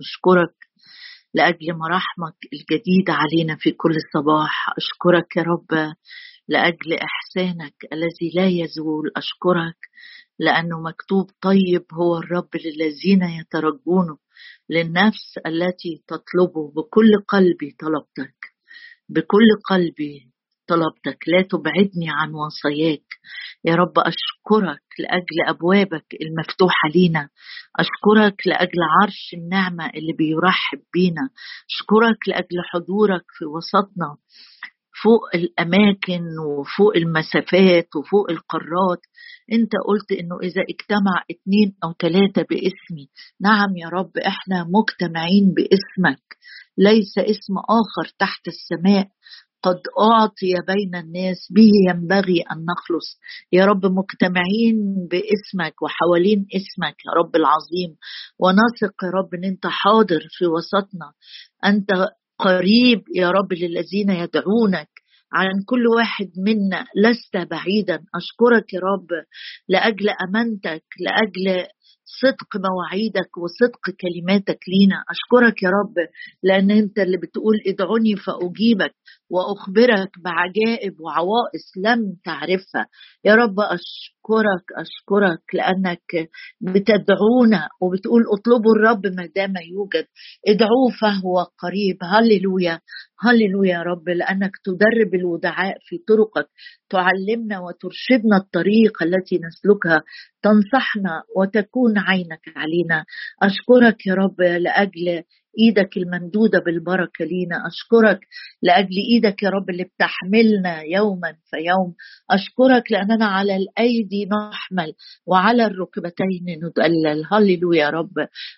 أشكرك لأجل مراحمك الجديدة علينا في كل صباح. أشكرك يا رب لأجل إحسانك الذي لا يزول. أشكرك لأنه مكتوب طيب هو الرب للذين يترجونه للنفس التي تطلبه. بكل قلبي طلبتك. بكل قلبي طلبتك لا تبعدني عن وصاياك. يا رب أشكرك لأجل أبوابك المفتوحة لينا. أشكرك لأجل عرش النعمة اللي بيرحب بينا. أشكرك لأجل حضورك في وسطنا فوق الأماكن وفوق المسافات وفوق القارات. أنت قلت إنه إذا اجتمع اتنين أو ثلاثة باسمي. نعم يا رب إحنا مجتمعين باسمك. ليس اسم آخر تحت السماء. قد أعطي بين الناس به ينبغي أن نخلص. يا رب مجتمعين باسمك وحوالين اسمك يا رب العظيم. ونثق يا رب أن أنت حاضر في وسطنا. أنت قريب يا رب للذين يدعونك. عن كل واحد منا لست بعيدا. أشكرك يا رب لأجل أمانتك لأجل صدق مواعيدك وصدق كلماتك لينا. أشكرك يا رب لأن أنت اللي بتقول ادعوني فأجيبك. وأخبرك بعجائب وعوائص لم تعرفها. يا رب أشكرك أشكرك لأنك بتدعونا وبتقول اطلبوا الرب ما دام يوجد. ادعوه فهو قريب. هللويا هللويا يا رب لأنك تدرب الودعاء في طرقك. تعلمنا وترشدنا الطريق التي نسلكها. تنصحنا وتكون عينك علينا. أشكرك يا رب لأجل إيدك الممدودة بالبركة لينا. أشكرك لأجل إيدك يا رب اللي بتحملنا يوما فيوم أشكرك لأننا على الأيدي نحمل وعلى الركبتين ندلل هللويا يا رب.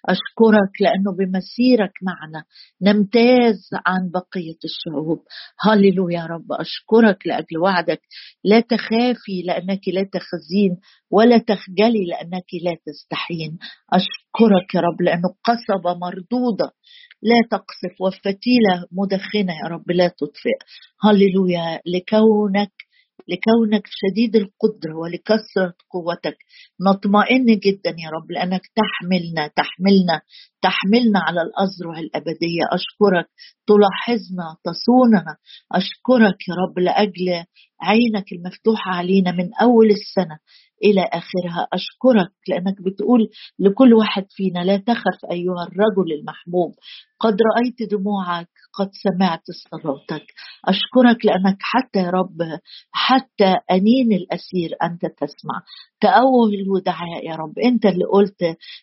أشكرك لأنه بمسيرك معنا نمتاز عن بقية الشعوب. هللويا يا رب. أشكرك لأجل وعدك. لا تخافي لأنك لا تخزين ولا تخجلي لأنك لا تستحين. أشكرك يا رب لأنه قصبه مردودة لا تقصف وفتيله مدخنة يا رب لا تطفئ. هللويا لكونك لكونك شديد القدرة ولكثرة قوتك. نطمئن جدا يا رب لأنك تحملنا تحملنا تحملنا على الأزرع الأبدية. أشكرك تلاحظنا تصوننا. أشكرك يا رب لأجل عينك المفتوحة علينا من أول السنة. إلى آخرها. أشكرك لأنك بتقول لكل واحد فينا لا تخف أيها الرجل المحبوب. قد رأيت دموعك قد سمعت صلاتك. أشكرك لأنك حتى يا رب حتى أنين الأسير أنت تسمع. تأوه الودعاء يا رب. أنت اللي قلت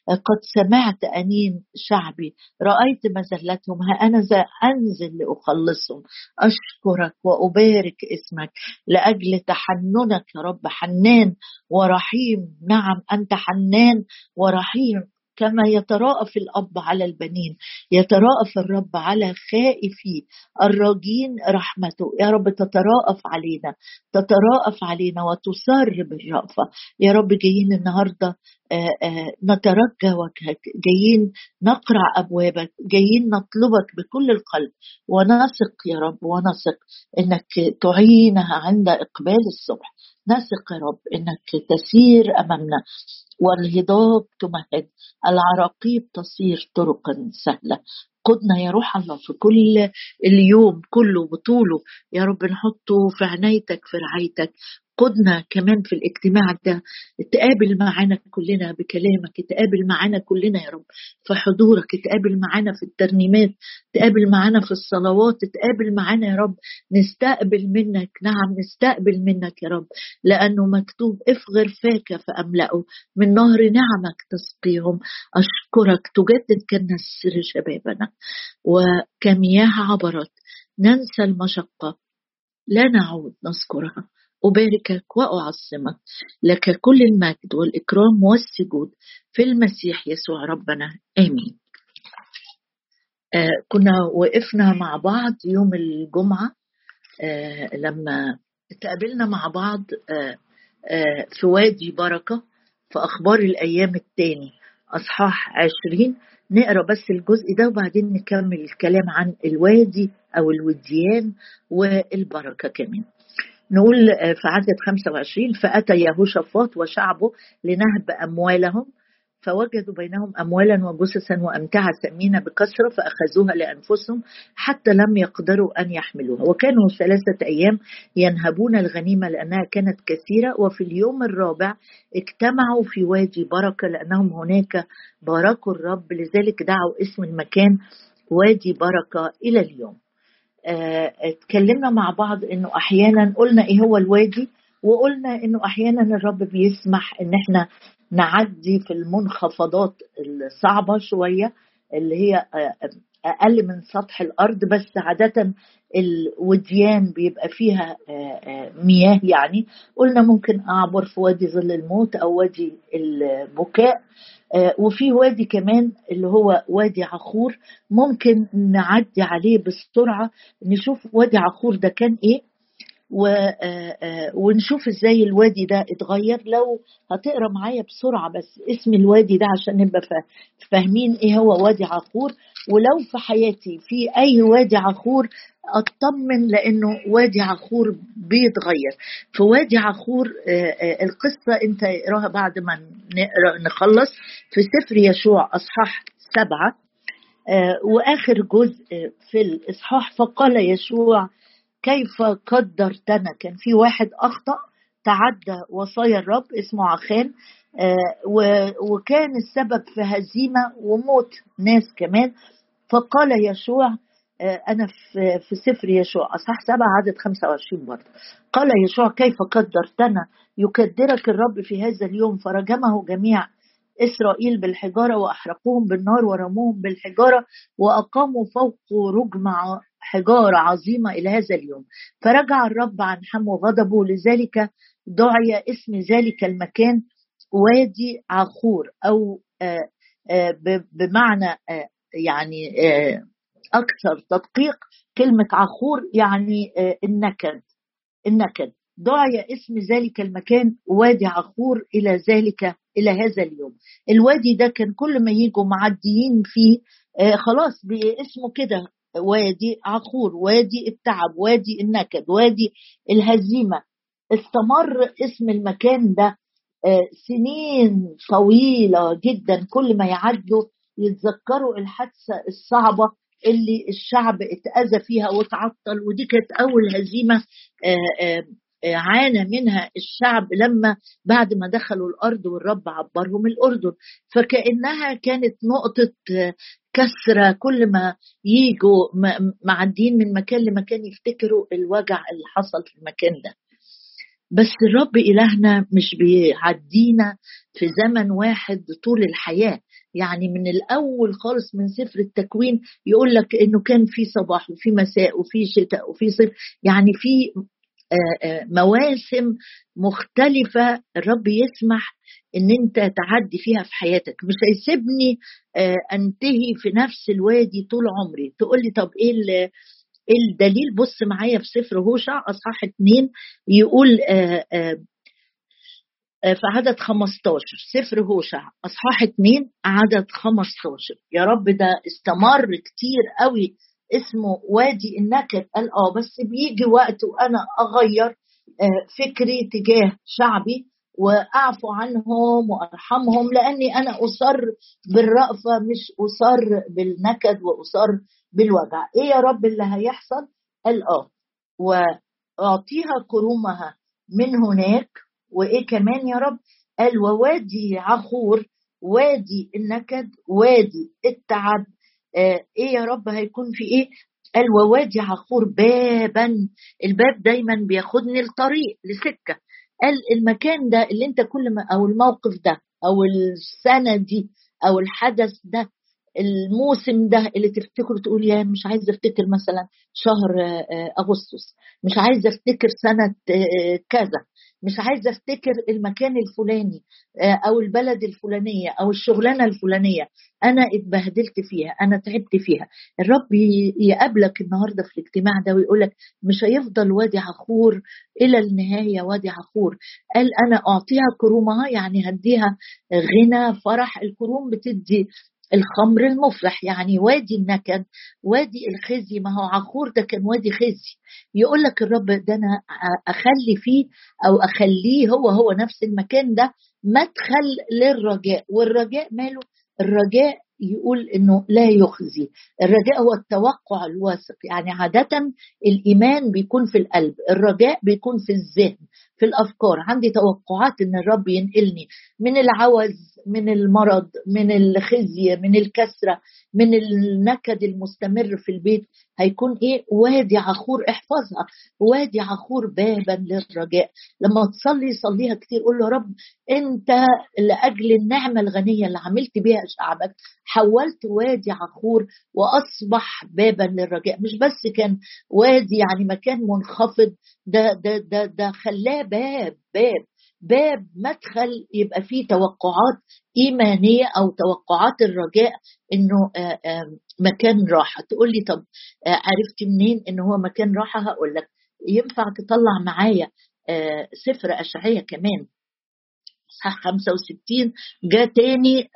قد سمعت أنين شعبي. رأيت مزلتهم ها أنا ذا أنزل لأخلصهم. أشكرك وأبارك اسمك لأجل تحننك يا رب. حنان ورحيم. نعم أنت حنان ورحيم. كما يتراءف الأب على البنين يتراءف الرب على خائفي الراجين رحمته. يا رب تتراءف علينا تتراءف علينا وتصر بالرأفة يا رب جايين النهارده آه، آه، نترجى وجهك. جايين نقرع أبوابك جايين نطلبك بكل القلب. ونثق يا رب ونثق إنك تعينها عند إقبال الصبح. نثق يا رب إنك تسير أمامنا والهضاب تمهد العراقيب تصير طرقا سهلة. قدنا يا روح الله في كل اليوم كله بطوله يا رب نحطه في عنايتك في رعايتك. قدنا كمان في الاجتماع ده. تقابل معانا كلنا بكلامك تقابل معانا كلنا يا رب في حضورك تقابل معانا في الترنيمات تقابل معانا في الصلوات تقابل معانا يا رب. نستقبل منك نعم نستقبل منك يا رب. لأنه مكتوب افغر فاك فأملأه. من نهر نعمك تسقيهم. أشكرك. تجدد كالنسر شبابنا. وكمياه عبرت. ننسى المشقة. لا نعود. نذكرها. أباركك وأعظمك لك كل المجد والإكرام والسجود في المسيح يسوع ربنا. آمين. آه كنا وقفنا مع بعض يوم الجمعة. آه لما تقابلنا مع بعض آه آه في وادي بركة في أخبار الأيام الثاني أصحاح عشرين. نقرأ بس الجزء ده وبعدين نكمل الكلام عن الوادي أو الوديان والبركة كمان. نقول في عدد 25 فأتى يهوشافاط وشعبه لنهب أموالهم فوجدوا بينهم أموالا وجثثا وأمتعة ثمينة بكثرة فأخذوها لأنفسهم حتى لم يقدروا أن يحملوها. وكانوا ثلاثة أيام ينهبون الغنيمة لأنها كانت كثيرة وفي اليوم الرابع اجتمعوا في وادي بركة لأنهم هناك باركوا الرب لذلك دعوا اسم المكان وادي بركة إلى اليوم. آه، اتكلمنا مع بعض إنه أحيانا قلنا إيه هو الوادي وقلنا إنه أحيانا الرب بيسمح إن إحنا نعدي في المنخفضات الصعبة شوية اللي هي آه، أقل من سطح الأرض بس عادة الوديان بيبقى فيها آه، مياه يعني. قلنا ممكن أعبر في وادي ظل الموت أو وادي البكاء. آه، وفي وادي كمان اللي هو وادي عخور ممكن نعدي عليه بسرعة نشوف وادي عخور ده كان إيه؟ آه، آه، ونشوف إزاي الوادي ده اتغير. لو هتقرا معايا بسرعة بس اسم الوادي ده عشان نبقى فاهمين إيه هو وادي عخور. ولو في حياتي في اي وادي عخور اطمن لأنه وادي عخور بيتغير. في وادي عخور القصة انت اقراها بعد ما نقرأ نخلص. في سفر يشوع اصحاح سبعة واخر جزء في الاصحاح فقال يشوع كيف قدرتنا كان في واحد أخطأ تعدى وصايا الرب اسمه عخان وكان السبب في هزيمة وموت ناس كمان. فقال يشوع آه، أنا في, في سفر يشوع أصح سبعة عدد 25 برضه. قال يشوع كيف قدرتنا يكدرك الرب في هذا اليوم؟ فرجمه جميع إسرائيل بالحجارة وأحرقوهم بالنار ورموهم بالحجارة وأقاموا فوق رجم حجارة عظيمة إلى هذا اليوم. فرجع الرب عن حمو غضبه لذلك دعي اسم ذلك المكان وادي عخور أو آه، آه، بمعنى يعني أكثر تدقيق كلمة عخور يعني آه، النكد النكد. دعي اسم ذلك المكان وادي عخور إلى ذلك إلى هذا اليوم. الوادي ده كان كل ما يجوا معديين فيه آه، خلاص باسمه كده. وادي عخور وادي التعب وادي النكد وادي الهزيمة. استمر اسم المكان ده آه، سنين طويلة جدا. كل ما يعدوا يتذكروا الحادثة الصعبة اللي الشعب اتأذى فيها وتعطل. ودي كانت أول هزيمة آه، آه، آه، عانى منها الشعب لما بعد ما دخلوا الأرض والرب عبرهم الأردن. فكأنها كانت نقطة كسرة كل ما يجوا معدين من مكان لمكان يفتكروا الوجع اللي حصل في المكان ده. بس الرب إلهنا مش بيعدينا في زمن واحد طول الحياة. يعني من الأول خالص من سفر التكوين يقول لك إنه كان في صباح وفي مساء وفي شتاء وفي صيف. يعني في مواسم مختلفة الرب يسمح إن أنت تعدي فيها في حياتك. مش هيسيبني أنتهي في نفس الوادي طول عمري. تقول لي طب إيه الدليل؟ بص معايا في سفر هوشع أصحاح اتنين يقول في عدد 15 سفر هوشع أصحاح اتنين عدد 15 يا رب ده استمر كتير قوي اسمه وادي النكد. قال آه بس بيجي وقت وأنا أغير فكري تجاه شعبي وأعفو عنهم وأرحمهم لأني أنا أصر بالرأفة مش أصر بالنكد وأصر بالوجع. إيه يا رب اللي هيحصل؟ قال آه وأعطيها كرومها من هناك. وإيه كمان يا رب؟ قال ووادي عخور وادي النكد وادي التعب آه إيه يا رب هيكون في إيه؟ قال ووادي عخور بابا الباب دايما بياخدني الطريق لسكة. قال المكان ده اللي أنت كل ما أو الموقف ده أو السنة دي أو الحدث ده الموسم ده اللي تفتكر تقول يا مش عايزه أفتكر مثلا شهر آه، أغسطس مش عايزه أفتكر سنة آه، كذا. مش عايزة أفتكر المكان الفلاني آه، أو البلد الفلانية أو الشغلانة الفلانية. أنا اتبهدلت فيها أنا تعبت فيها. الرب يقابلك النهارده في الاجتماع ده ويقول لك مش هيفضل وادي عخور إلى النهاية وادي عخور. قال أنا أعطيها كرومها يعني هديها غنى فرح. الكروم بتدي الخمر المفرح يعني وادي النكد وادي الخزي. ما هو عخور ده كان وادي خزي. يقول لك الرب ده أنا أخلي فيه أو أخليه هو هو نفس المكان ده مدخل للرجاء. والرجاء ماله؟ الرجاء يقول إنه لا يخزي. الرجاء هو التوقع الواثق. يعني عادة الإيمان بيكون في القلب الرجاء بيكون في الذهن في الأفكار. عندي توقعات إن الرب ينقلني من العوز من المرض من الخزي من الكسرة من النكد المستمر في البيت. هيكون إيه؟ وادي عخور احفظها. وادي عخور بابا للرجاء. لما تصلي صليها كتير قول له رب انت لأجل النعمة الغنية اللي عملت بيها شعبك حولت وادي عخور وأصبح بابا للرجاء. مش بس كان وادي يعني مكان منخفض ده ده ده ده خلاه باب باب. باب مدخل يبقى فيه توقعات إيمانية أو توقعات الرجاء إنه آه، آه، مكان راحة. تقول لي طب آه، عرفتي منين إن هو مكان راحة؟ هقول لك. ينفع تطلع معايا سفر اشعياء كمان. صح 65 جاء تاني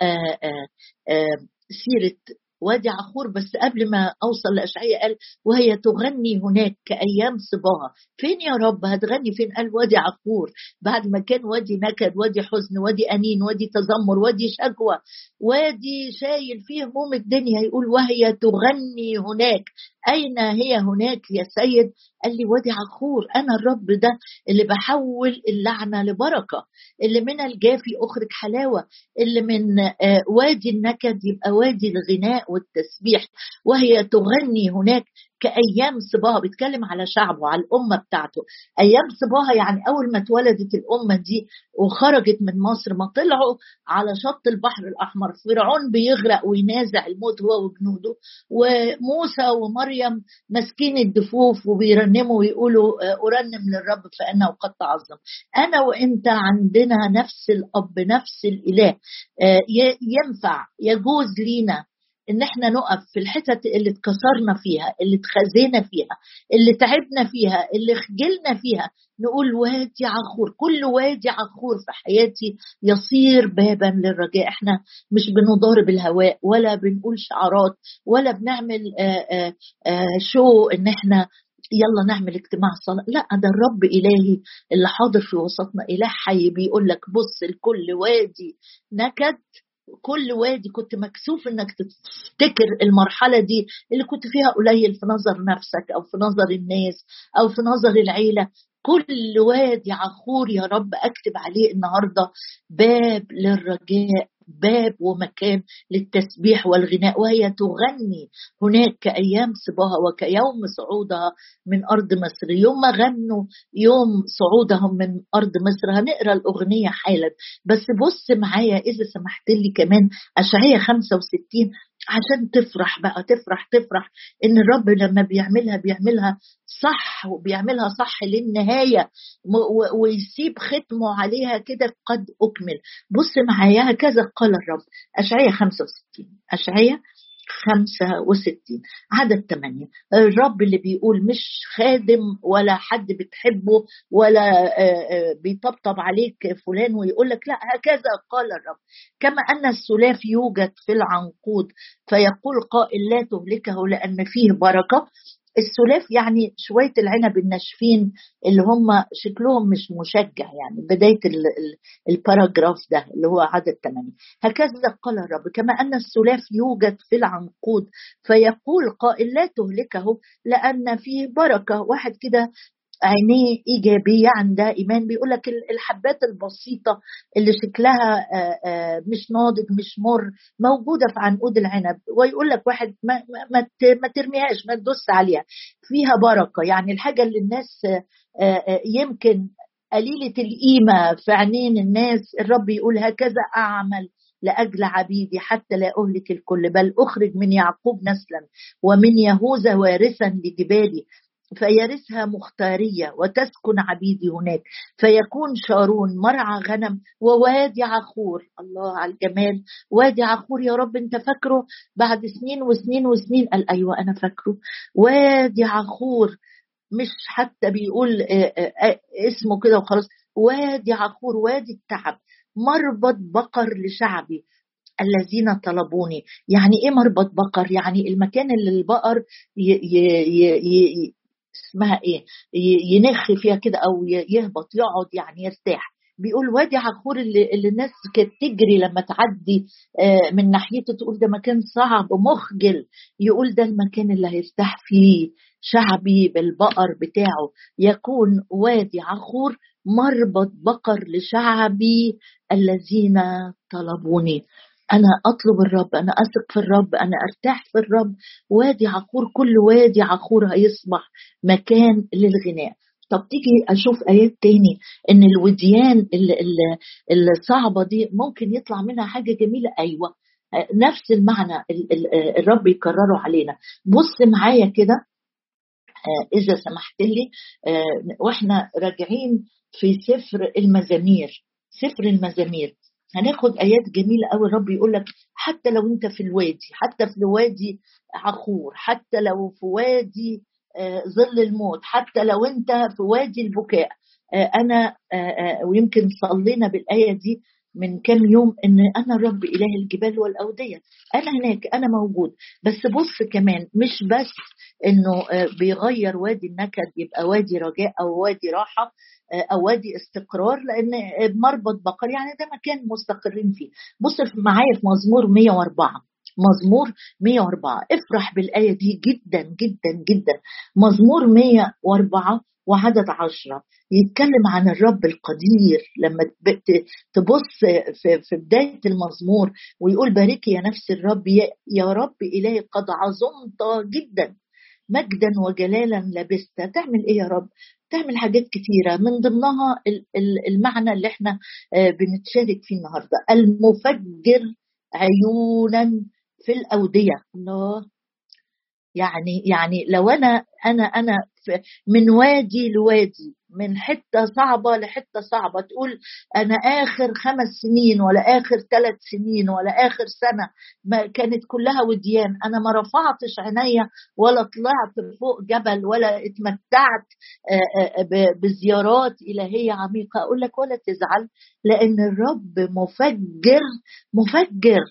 سيرة وادي عخور بس قبل ما أوصل لاشعياء قال وهي تغني هناك كأيام صباها. فين يا رب؟ هتغني فين؟ قال وادي عخور بعد ما كان وادي نكد وادي حزن وادي أنين وادي تذمر وادي شكوى وادي شايل فيه هموم الدنيا يقول وهي تغني هناك أين هي هناك يا سيد؟ قال لي وادي عخور أنا الرب ده اللي بحول اللعنة لبركة اللي من الجافي أخرج حلاوة اللي من آه، وادي النكد يبقى وادي الغناء والتسبيح وهي تغني هناك كأيام صباها بيتكلم على شعبه على الأمة بتاعته. أيام صباها يعني أول ما اتولدت الأمة دي وخرجت من مصر ما طلعوا على شط البحر الأحمر. فرعون بيغرق وينازع الموت هو وجنوده وموسى ومريم ماسكين الدفوف وبيرنموا ويقولوا أرنم للرب فإنه قد تعظم. أنا وإنت عندنا نفس الأب نفس الإله. آه، ينفع يجوز لينا إن إحنا نقف في الحتت اللي اتكسرنا فيها اللي اتخزينا فيها اللي تعبنا فيها اللي خجلنا فيها نقول وادي عخور كل وادي عخور في حياتي يصير بابا للرجاء. إحنا مش بنضارب الهواء ولا بنقول شعارات ولا بنعمل آآ آآ شو إن إحنا يلا نعمل اجتماع صلاة. لا ده الرب إلهي اللي حاضر في وسطنا إله حي بيقول لك بص لكل وادي نكد كل وادي كنت مكسوف إنك تفتكر المرحلة دي اللي كنت فيها قليل في نظر نفسك أو في نظر الناس أو في نظر العيلة. كل وادي عخور يا رب أكتب عليه النهارده باب للرجاء. باب ومكان للتسبيح والغناء وهي تغني هناك كأيام صباها وكيوم صعودها من أرض مصر. يوم ما غنوا يوم صعودهم من أرض مصر هنقرأ الأغنية حالا. بس بص معايا إذا سمحت لي كمان أشعية 65 عشان تفرح بقى تفرح تفرح إن الرب لما بيعملها بيعملها صح وبيعملها صح للنهاية ويسيب ختمه عليها كده قد أكمل. بص معايا هكذا قال الرب. اشعياء 65 اشعياء 65 عدد 8 الرب اللي بيقول مش خادم ولا حد بتحبه ولا آه، آه، بيطبطب عليك فلان ويقول لك لا هكذا قال الرب. كما أن السلاف يوجد في العنقود فيقول قائل لا تهلكه لأن فيه بركة. السلاف يعني شوية العنب الناشفين اللي هم شكلهم مش مشجع يعني بداية الباراجراف ده اللي هو عدد 8 هكذا قال الرب كما أن السلاف يوجد في العنقود فيقول قائل لا تهلكه لأن فيه بركة. واحد كده عينيه إيجابية عندها ايمان بيقول لك الحبات البسيطة اللي شكلها مش ناضج مش مر موجودة في عنقود العنب. ويقول لك واحد ما, ما, ما ترميهاش ما تدوس عليها. فيها بركة. يعني الحاجة اللي الناس يمكن قليلة القيمة في عينين الناس الرب يقول هكذا أعمل لأجل عبيدي حتى لا أهلك الكل بل أخرج من يعقوب نسلا ومن يهوذا وارثا لجبالي. فيرثها مختارية وتسكن عبيدي هناك فيكون شارون مرعى غنم ووادي عخور. الله على الجمال. وادي عخور يا رب انت فاكره؟ بعد سنين وسنين وسنين. قال أيوه أنا فاكره. وادي عخور مش حتى بيقول آه، آه، آه، اسمه كده وخلاص. وادي عخور وادي التعب. مربط بقر لشعبي. الذين طلبوني. يعني إيه مربط بقر؟ يعني المكان اللي البقر ي ي ي اسمها إيه ينخ فيها كده أو يهبط يقعد يعني يرتاح. بيقول وادي عخور اللي, اللي الناس كانت تجري لما تعدي آه، من ناحيته تقول ده مكان صعب مخجل. يقول ده المكان اللي هيرتاح فيه شعبي بالبقر بتاعه. يكون وادي عخور مربط بقر لشعبي الذين طلبوني. أنا أطلب الرب أنا أثق في الرب أنا أرتاح في الرب. وادي عخور كل وادي عخور هيصبح مكان للغناء. طب تيجي أشوف آيات تاني إن الوديان الصعبة دي ممكن يطلع منها حاجة جميلة. أيوه. نفس المعنى الرب يكرره علينا. بص معايا كده. آه، إذا سمحت لي آه، وإحنا راجعين في سفر المزامير. سفر المزامير. هناخد آيات جميلة قوي الرب يقول لك حتى لو أنت في الوادي حتى في وادي عخور حتى لو في وادي آه، ظل الموت حتى لو أنت في وادي البكاء. آه، أنا آه، ويمكن صلينا بالآية دي من كام يوم إن أنا الرب إله الجبال والأودية. أنا هناك أنا موجود. بس بص كمان مش بس إنه بيغير وادي النكد يبقى وادي رجاء أو وادي راحة. أو وادي استقرار لأن مربط بقر يعني ده مكان مستقرين فيه. بص معايا في مزمور 104 مزمور 104 افرح بالآية دي جدا جدا جدا. مزمور 104 وعدد عشرة. يتكلم عن الرب القدير. لما تبص في بداية المزمور ويقول باركي يا نفس الرب يا رب إلهي قد عظمت جدا. مجدا وجلالا لبست. تعمل إيه يا رب؟ تعمل حاجات كتيرة من ضمنها المعنى اللي إحنا آه، بنتشارك فيه النهاردة. المفجر عيونا في الأودية. الله. يعني يعني لو أنا أنا أنا من وادي لوادي. من حتة صعبة لحتة صعبة. تقول أنا آخر خمس سنين ولا آخر ثلاث سنين ولا آخر سنة ما كانت كلها وديان. أنا ما رفعتش عينيا ولا طلعت فوق جبل ولا اتمتعت بزيارات إلهية عميقة. أقول لك ولا تزعل لأن الرب مفجر مفجر.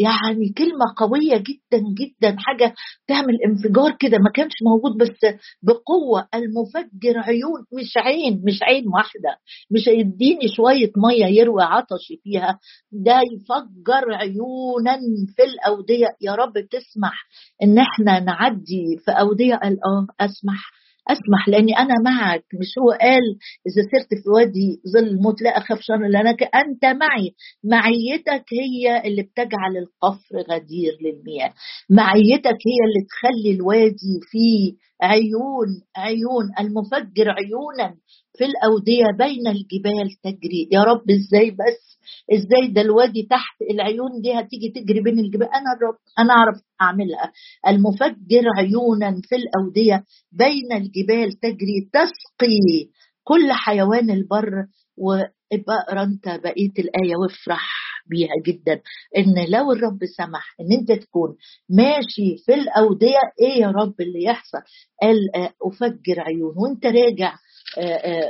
يعني كلمة قوية جدا جدا حاجة تعمل انفجار كده. ما كانش موجود بس بقوة المفجر عيون مش عين مش عين واحدة. مش هيديني شوية مية يروي عطشي فيها. ده يفجر عيونا في الأودية. يا رب تسمح إن إحنا نعدي في أودية قال آه أسمح. أسمح لأني أنا معك. مش هو قال إذا سرت في وادي ظل الموت لا أخاف شر لأنك أنت معي. معيتك هي اللي بتجعل القفر غدير للمياه. معيتك هي اللي تخلي الوادي فيه عيون عيون المفجر عيونا. في الأودية بين الجبال تجري. يا رب إزاي بس؟ إزاي ده الوادي تحت العيون دي هتيجي تجري بين الجبال؟ أنا الرب أنا أعرف أعملها. المفجر عيونا في الأودية بين الجبال تجري. تسقي كل حيوان البر وابقى اقرا أنت بقية الآية وافرح بيها جدا. إن لو الرب سمح إن أنت تكون ماشي في الأودية إيه يا رب اللي يحصل؟ قال أفجر عيون. وأنت راجع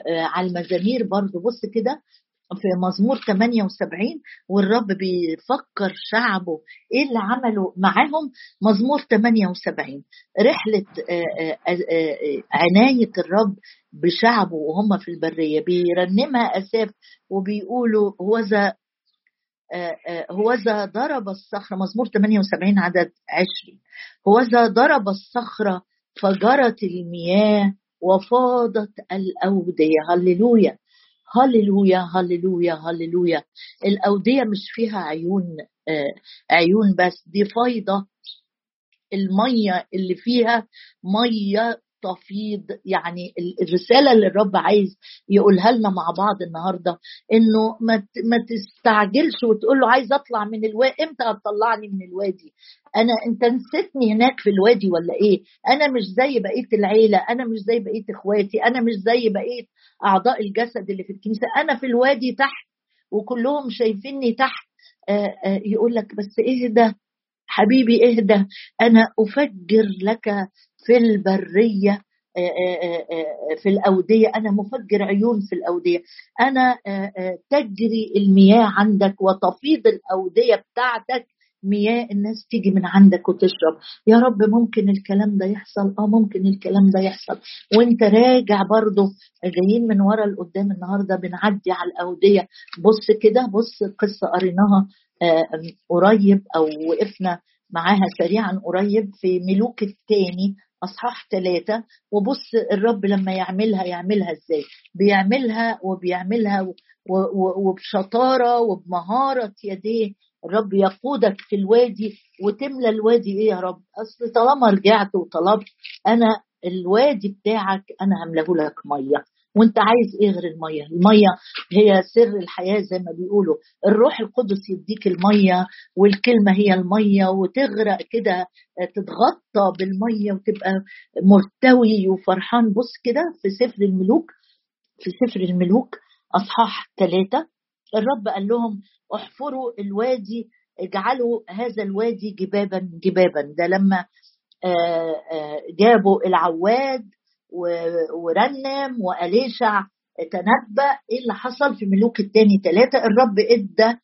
على المزامير برضو. بص كده في مزمور 78 والرب بيفكر شعبه إيه اللي عمله معاهم؟ مزمور 78 رحلة عناية الرب بشعبه وهم في البرية. بيرنمها أساف وبيقولوا هوذا هوذا ضرب الصخرة. مزمور 78 عدد 20 هوذا ضرب الصخرة فجرت المياه وفاضت الأودية. هللويا. هللويا هللويا هللويا. الأودية مش فيها عيون آه عيون بس دي فايضة. المية اللي فيها مية تفيض يعني الرسالة اللي الرب عايز يقولها لنا مع بعض النهارده إنه ما ما تستعجلش وتقول له عايز أطلع من الوادي إمتى هتطلعني من الوادي؟ أنا أنت نسيتني هناك في الوادي ولا إيه؟ أنا مش زي بقية العيلة أنا مش زي بقية إخواتي أنا مش زي بقية أعضاء الجسد اللي في الكنيسة أنا في الوادي تحت وكلهم شايفيني تحت. يقول لك بس إهدى حبيبي إهدى أنا أفجر لك في البرية في الأودية. أنا مفجر عيون في الأودية. أنا تجري المياه عندك وتفيض الأودية بتاعتك. مياه الناس تيجي من عندك وتشرب. يا رب ممكن الكلام ده يحصل آه ممكن الكلام ده يحصل. وأنت راجع برضه جايين من ورا لقدام النهارده بنعدي على الأودية. بص كده بص قصة قريناها قريب أو وقفنا معاها سريعا قريب في ملوك الثاني. أصحاح ثلاثة وبص الرب لما يعملها يعملها إزاي؟ بيعملها وبيعملها وبشطارة وبمهارة يديه. الرب يقودك في الوادي وتملى الوادي إيه يا رب؟ أصل طالما رجعت وطلبت أنا الوادي بتاعك أنا هملاه لك مية. وانت عايز إيه غير المية؟ المية هي سر الحياة زي ما بيقولوا. الروح القدس يديك المية والكلمة هي المية وتغرق كده تتغطى بالمية وتبقى مرتوي وفرحان. بص كده في سفر الملوك في سفر الملوك أصحاح ثلاثة الرب قال لهم احفروا الوادي اجعلوا هذا الوادي جبابا جبابا. ده لما جابوا العواد ورنم وأليشع تنبأ إيه اللي حصل في ملوك الثاني ثلاثة الرب إدى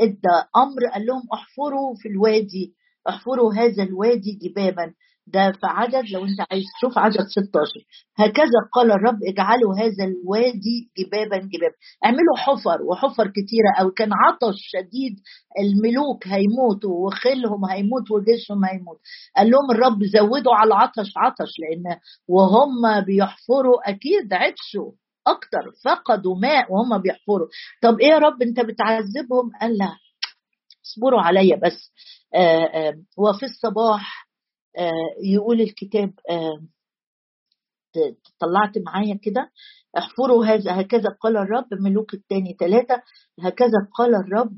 إدى أمر قال لهم احفروا في الوادي احفروا هذا الوادي جبابا. ده في عدد لو انت عايز تشوف عدد 16 هكذا قال الرب اجعلوا هذا الوادي جبابا جبابا. اعملوا حفر وحفر كتيرة أو كان عطش شديد الملوك هيموتوا وخيلهم هيموت وجيشهم هيموت. قال لهم الرب زودوا على العطش عطش لأن وهم بيحفروا أكيد عطشوا أكتر. فقدوا ماء وهم بيحفروا. طب إيه يا رب أنت بتعذبهم؟ قال لا اصبروا عليا بس. آآ آآ وفي الصباح يقول الكتاب طلعت معايا كده احفروا هذا هكذا قال الرب ملوك الثاني ثلاثة هكذا قال الرب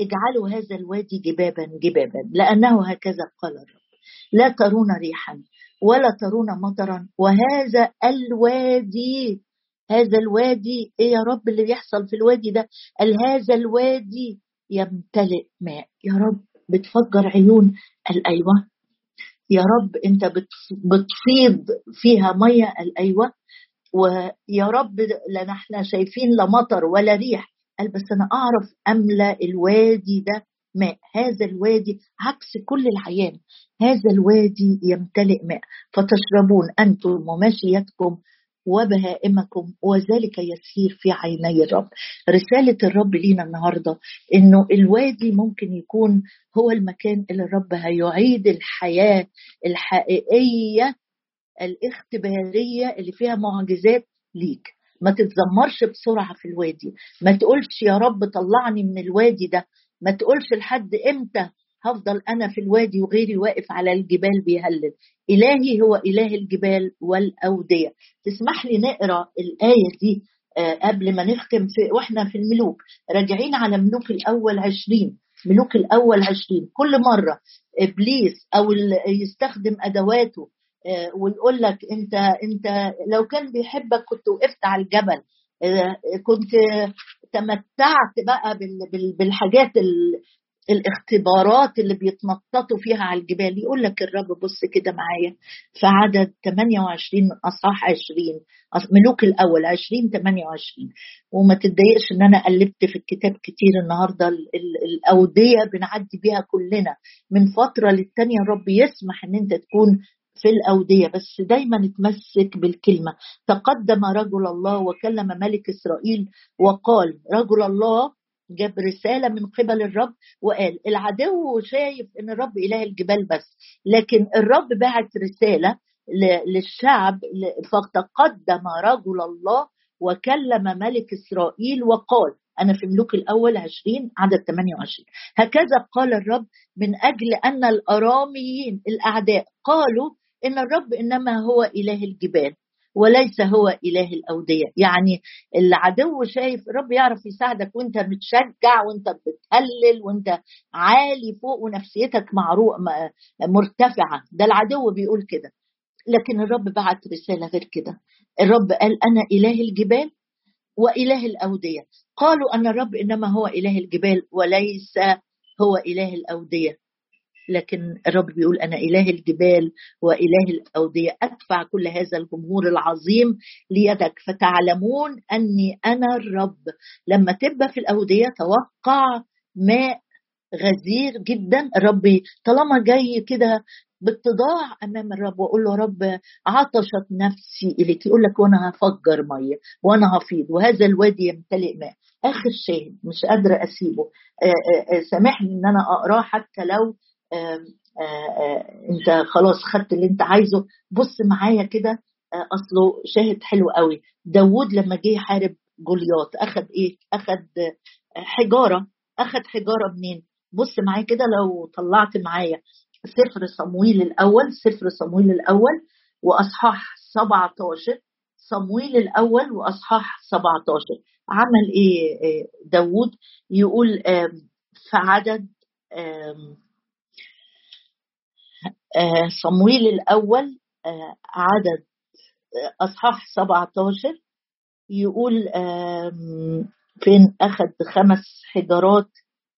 اجعلوا هذا الوادي جبابا جبابا لأنه هكذا قال الرب. لا ترون ريحا ولا ترون مطرا وهذا الوادي هذا الوادي إيه يا رب اللي بيحصل في الوادي ده؟ قال هذا الوادي يمتلئ ماء. يا رب بتفجر عيون قال أيوه. يا رب انت بتفيض فيها مية قال أيوه ويا رب لا إحنا شايفين لا مطر ولا ريح. قال بس أنا أعرف املى الوادي ده ماء. هذا الوادي عكس كل العيان. هذا الوادي يمتلئ ماء. فتشربون أنتم وماشيتكم وبهائمكم وذلك يسير في عيني الرب. رسالة الرب لينا النهاردة إنه الوادي ممكن يكون هو المكان اللي الرب هيعيد الحياة الحقيقية الاختبارية اللي فيها معجزات ليك. ما تتذمرش بسرعة في الوادي. ما تقولش يا رب طلعني من الوادي ده. ما تقولش لحد إمتى هفضل أنا في الوادي وغيري واقف على الجبال بيهلل. إلهي هو إله الجبال والأودية. تسمح لي نقرأ الآية دي قبل ما نختم في وإحنا في الملوك. راجعين على ملوك الأول عشرين. ملوك الأول عشرين. كل مرة إبليس أو يستخدم أدواته ويقول لك أنت أنت لو كان بيحبك كنت وقفت على الجبل. كنت تمتعت بقى بالحاجات الاختبارات اللي بيتنططوا فيها على الجبال. يقول لك الرب بص كده معايا في عدد 28 من أصحاح 20 ملوك الأول 20 28 وما تتضايقش إن أنا قلبت في الكتاب كتير النهارده الأودية بنعدي بيها كلنا. من فترة للتانية الرب يسمح إن أنت تكون في الأودية بس دايما اتمسك بالكلمة. تقدم رجل الله وكلم ملك إسرائيل وقال رجل الله جاب رسالة من قبل الرب وقال العدو شايف إن الرب إله الجبال بس لكن الرب بعت رسالة للشعب فتقدم رجل الله وكلم ملك إسرائيل وقال أنا في ملوك الأول 20 عدد 28 هكذا قال الرب من أجل أن الأراميين الأعداء قالوا إن الرب إنما هو إله الجبال. وليس هو إله الأودية. يعني العدو شايف الرب يعرف يساعدك وأنت متشجع وأنت بتهلل وأنت عالي فوق ونفسيتك معروق مرتفعة. ده العدو بيقول كده. لكن الرب بعت رسالة غير كده. الرب قال أنا إله الجبال وإله الأودية. قالوا أن الرب إنما هو إله الجبال وليس هو إله الأودية. لكن الرب بيقول أنا إله الجبال وإله الأودية. أدفع كل هذا الجمهور العظيم ليدك فتعلمون أني أنا الرب. لما تبقى في الأودية توقع ماء غزير جدا. الرب طالما جاي كده باتضاع أمام الرب واقول له رب عطشت نفسي إليك. يقول لك وأنا هفجر مية وأنا هفيض وهذا الوادي يمتلئ ماء. آخر شاهد مش قادرة أسيبه. سامحني إن أنا اقراه حتى لو انت خلاص خدت اللي انت عايزه. بص معايا كده اصله شاهد حلو قوي. داوود لما جه يحارب جولياط اخذ إيه؟ اخذ حجارة. اخذ حجارة منين؟ بص معايا كده لو طلعت معايا سفر صمويل الأول سفر صمويل الأول وأصحاح 17 صمويل الأول وأصحاح 17 عمل إيه؟ داوود يقول في عدد صمويل الأول عدد أصحاح 17 يقول فين أخذ خمس حجارات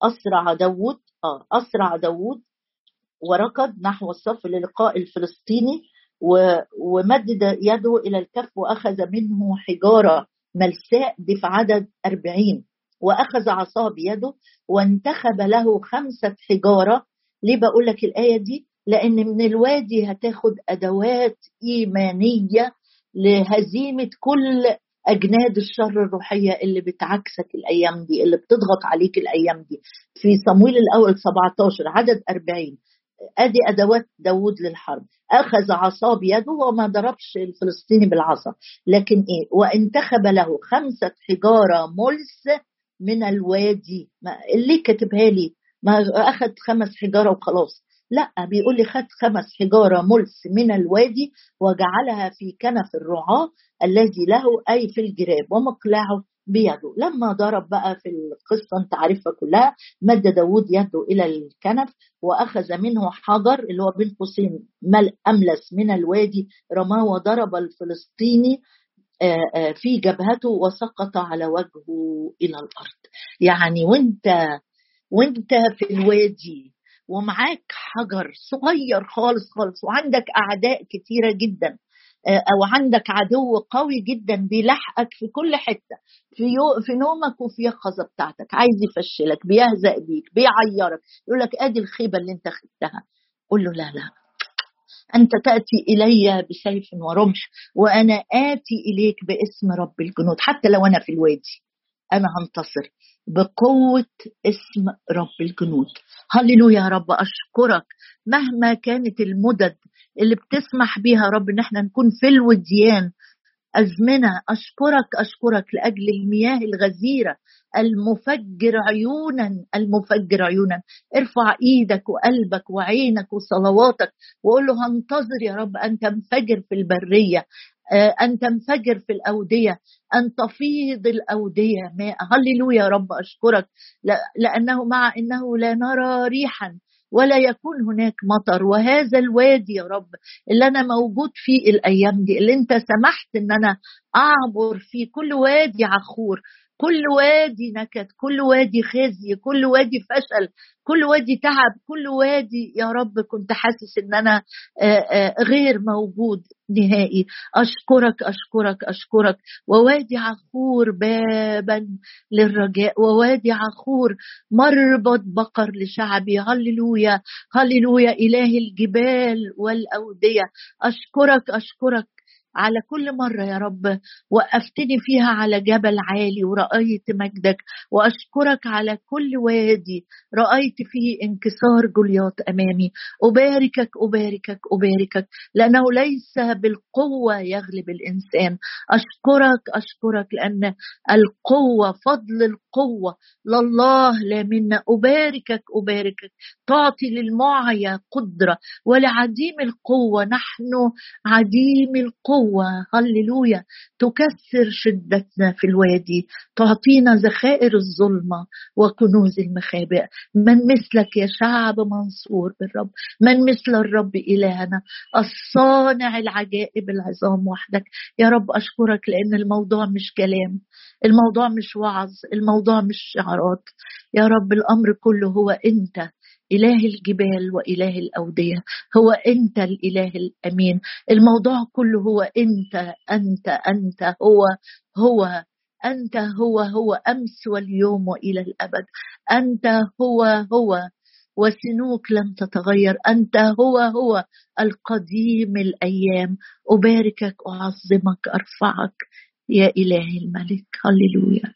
اسرع داوود آه اسرع داوود وركض نحو الصف للقاء الفلسطيني ومدد يده إلى الكف وأخذ منه حجارة ملساء دي في عدد أربعين وأخذ عصاه بيده وانتخب له خمسة حجارة. ليه بقول لك الآية دي؟ لأن من الوادي هتاخد أدوات إيمانية لهزيمة كل أجناد الشر الروحية اللي بتعكسك الأيام دي اللي بتضغط عليك الأيام دي. في صمويل الأول 17 عدد 40 أدي أدوات داوود للحرب. أخذ عصا بيده وما ضربش الفلسطيني بالعصا. لكن إيه؟ وانتخب له خمسة حجارة ملس من الوادي. ما اللي كاتبها لي. ما أخذ خمس حجارة وخلاص. لا بيقول لي خد خمس حجارة ملس من الوادي وجعلها في كنف الرعاة الذي له أي في الجراب ومقلعه بيده. لما ضرب بقى في القصة أنت عارفها كلها مد داود يده إلى الكنف وأخذ منه حجر اللي هو بين قوسين أملس من الوادي رماه وضرب الفلسطيني في جبهته وسقط على وجهه إلى الأرض. يعني وأنت وأنت في الوادي ومعاك حجر صغير خالص خالص وعندك أعداء كتيرة جدا أو عندك عدو قوي جدا بيلحقك في كل حتة في يو في نومك وفي يقظة بتاعتك عايز يفشلك بيهزأ بيك بيعيرك يقول لك أدي الخيبة اللي أنت خدتها. قول له لا لا. أنت تأتي إلي بسيف ورمح وأنا آتي إليك باسم رب الجنود حتى لو أنا في الوادي. أنا هنتصر. بقوة اسم رب الجنود هللويا يا رب أشكرك مهما كانت المدد اللي بتسمح بيها رب إن إحنا نكون في الوديان. أزمنة أشكرك أشكرك لأجل المياه الغزيرة المفجر عيونا المفجر عيونا. ارفع إيدك وقلبك وعينك وصلواتك وقول له هنتظر يا رب أن تنفجر في البرية. أن تنفجر في الأودية أن تفيض الأودية. ماء هللويا يا رب أشكرك. لأنه مع أنه لا نرى ريحا ولا يكون هناك مطر. وهذا الوادي يا رب اللي أنا موجود فيه الأيام دي اللي أنت سمحت إن أنا أعبر فيه كل وادي عخور كل وادي نكد كل وادي خزي كل وادي فشل كل وادي تعب كل وادي يا رب كنت حاسس إن أنا غير موجود نهائي. أشكرك أشكرك أشكرك. ووادي عخور بابا للرجاء ووادي عخور مربط بقر لشعبي. هللويا هللويا اله الجبال والأودية. أشكرك أشكرك. على كل مرة يا رب وقفتني فيها على جبل عالي ورأيت مجدك وأشكرك على كل وادي رأيت فيه انكسار جولياط أمامي. أباركك أباركك أباركك لأنه ليس بالقوة يغلب الإنسان. أشكرك أشكرك لأن القوة فضل القوة لله لا منا أباركك أباركك. تعطي للمعيا قدرة ولعديم القوة نحن عديم القوة. قوة هللويا تكسر شدتنا في الوادي تعطينا ذخائر الظلمة وكنوز المخابئ. من مثلك يا شعب منصور بالرب من مثل الرب إلهنا الصانع العجائب العظام وحدك. يا رب أشكرك لأن الموضوع مش كلام الموضوع مش وعظ الموضوع مش شعارات. يا رب الأمر كله هو أنت إله الجبال وإله الأودية هو أنت الإله الأمين. الموضوع كله هو أنت أنت أنت هو هو أنت هو هو أمس واليوم وإلى الأبد. أنت هو هو وسنوك لم تتغير. أنت هو هو القديم الأيام. أباركك أعظمك أرفعك. يا إلهي الملك. هللويا.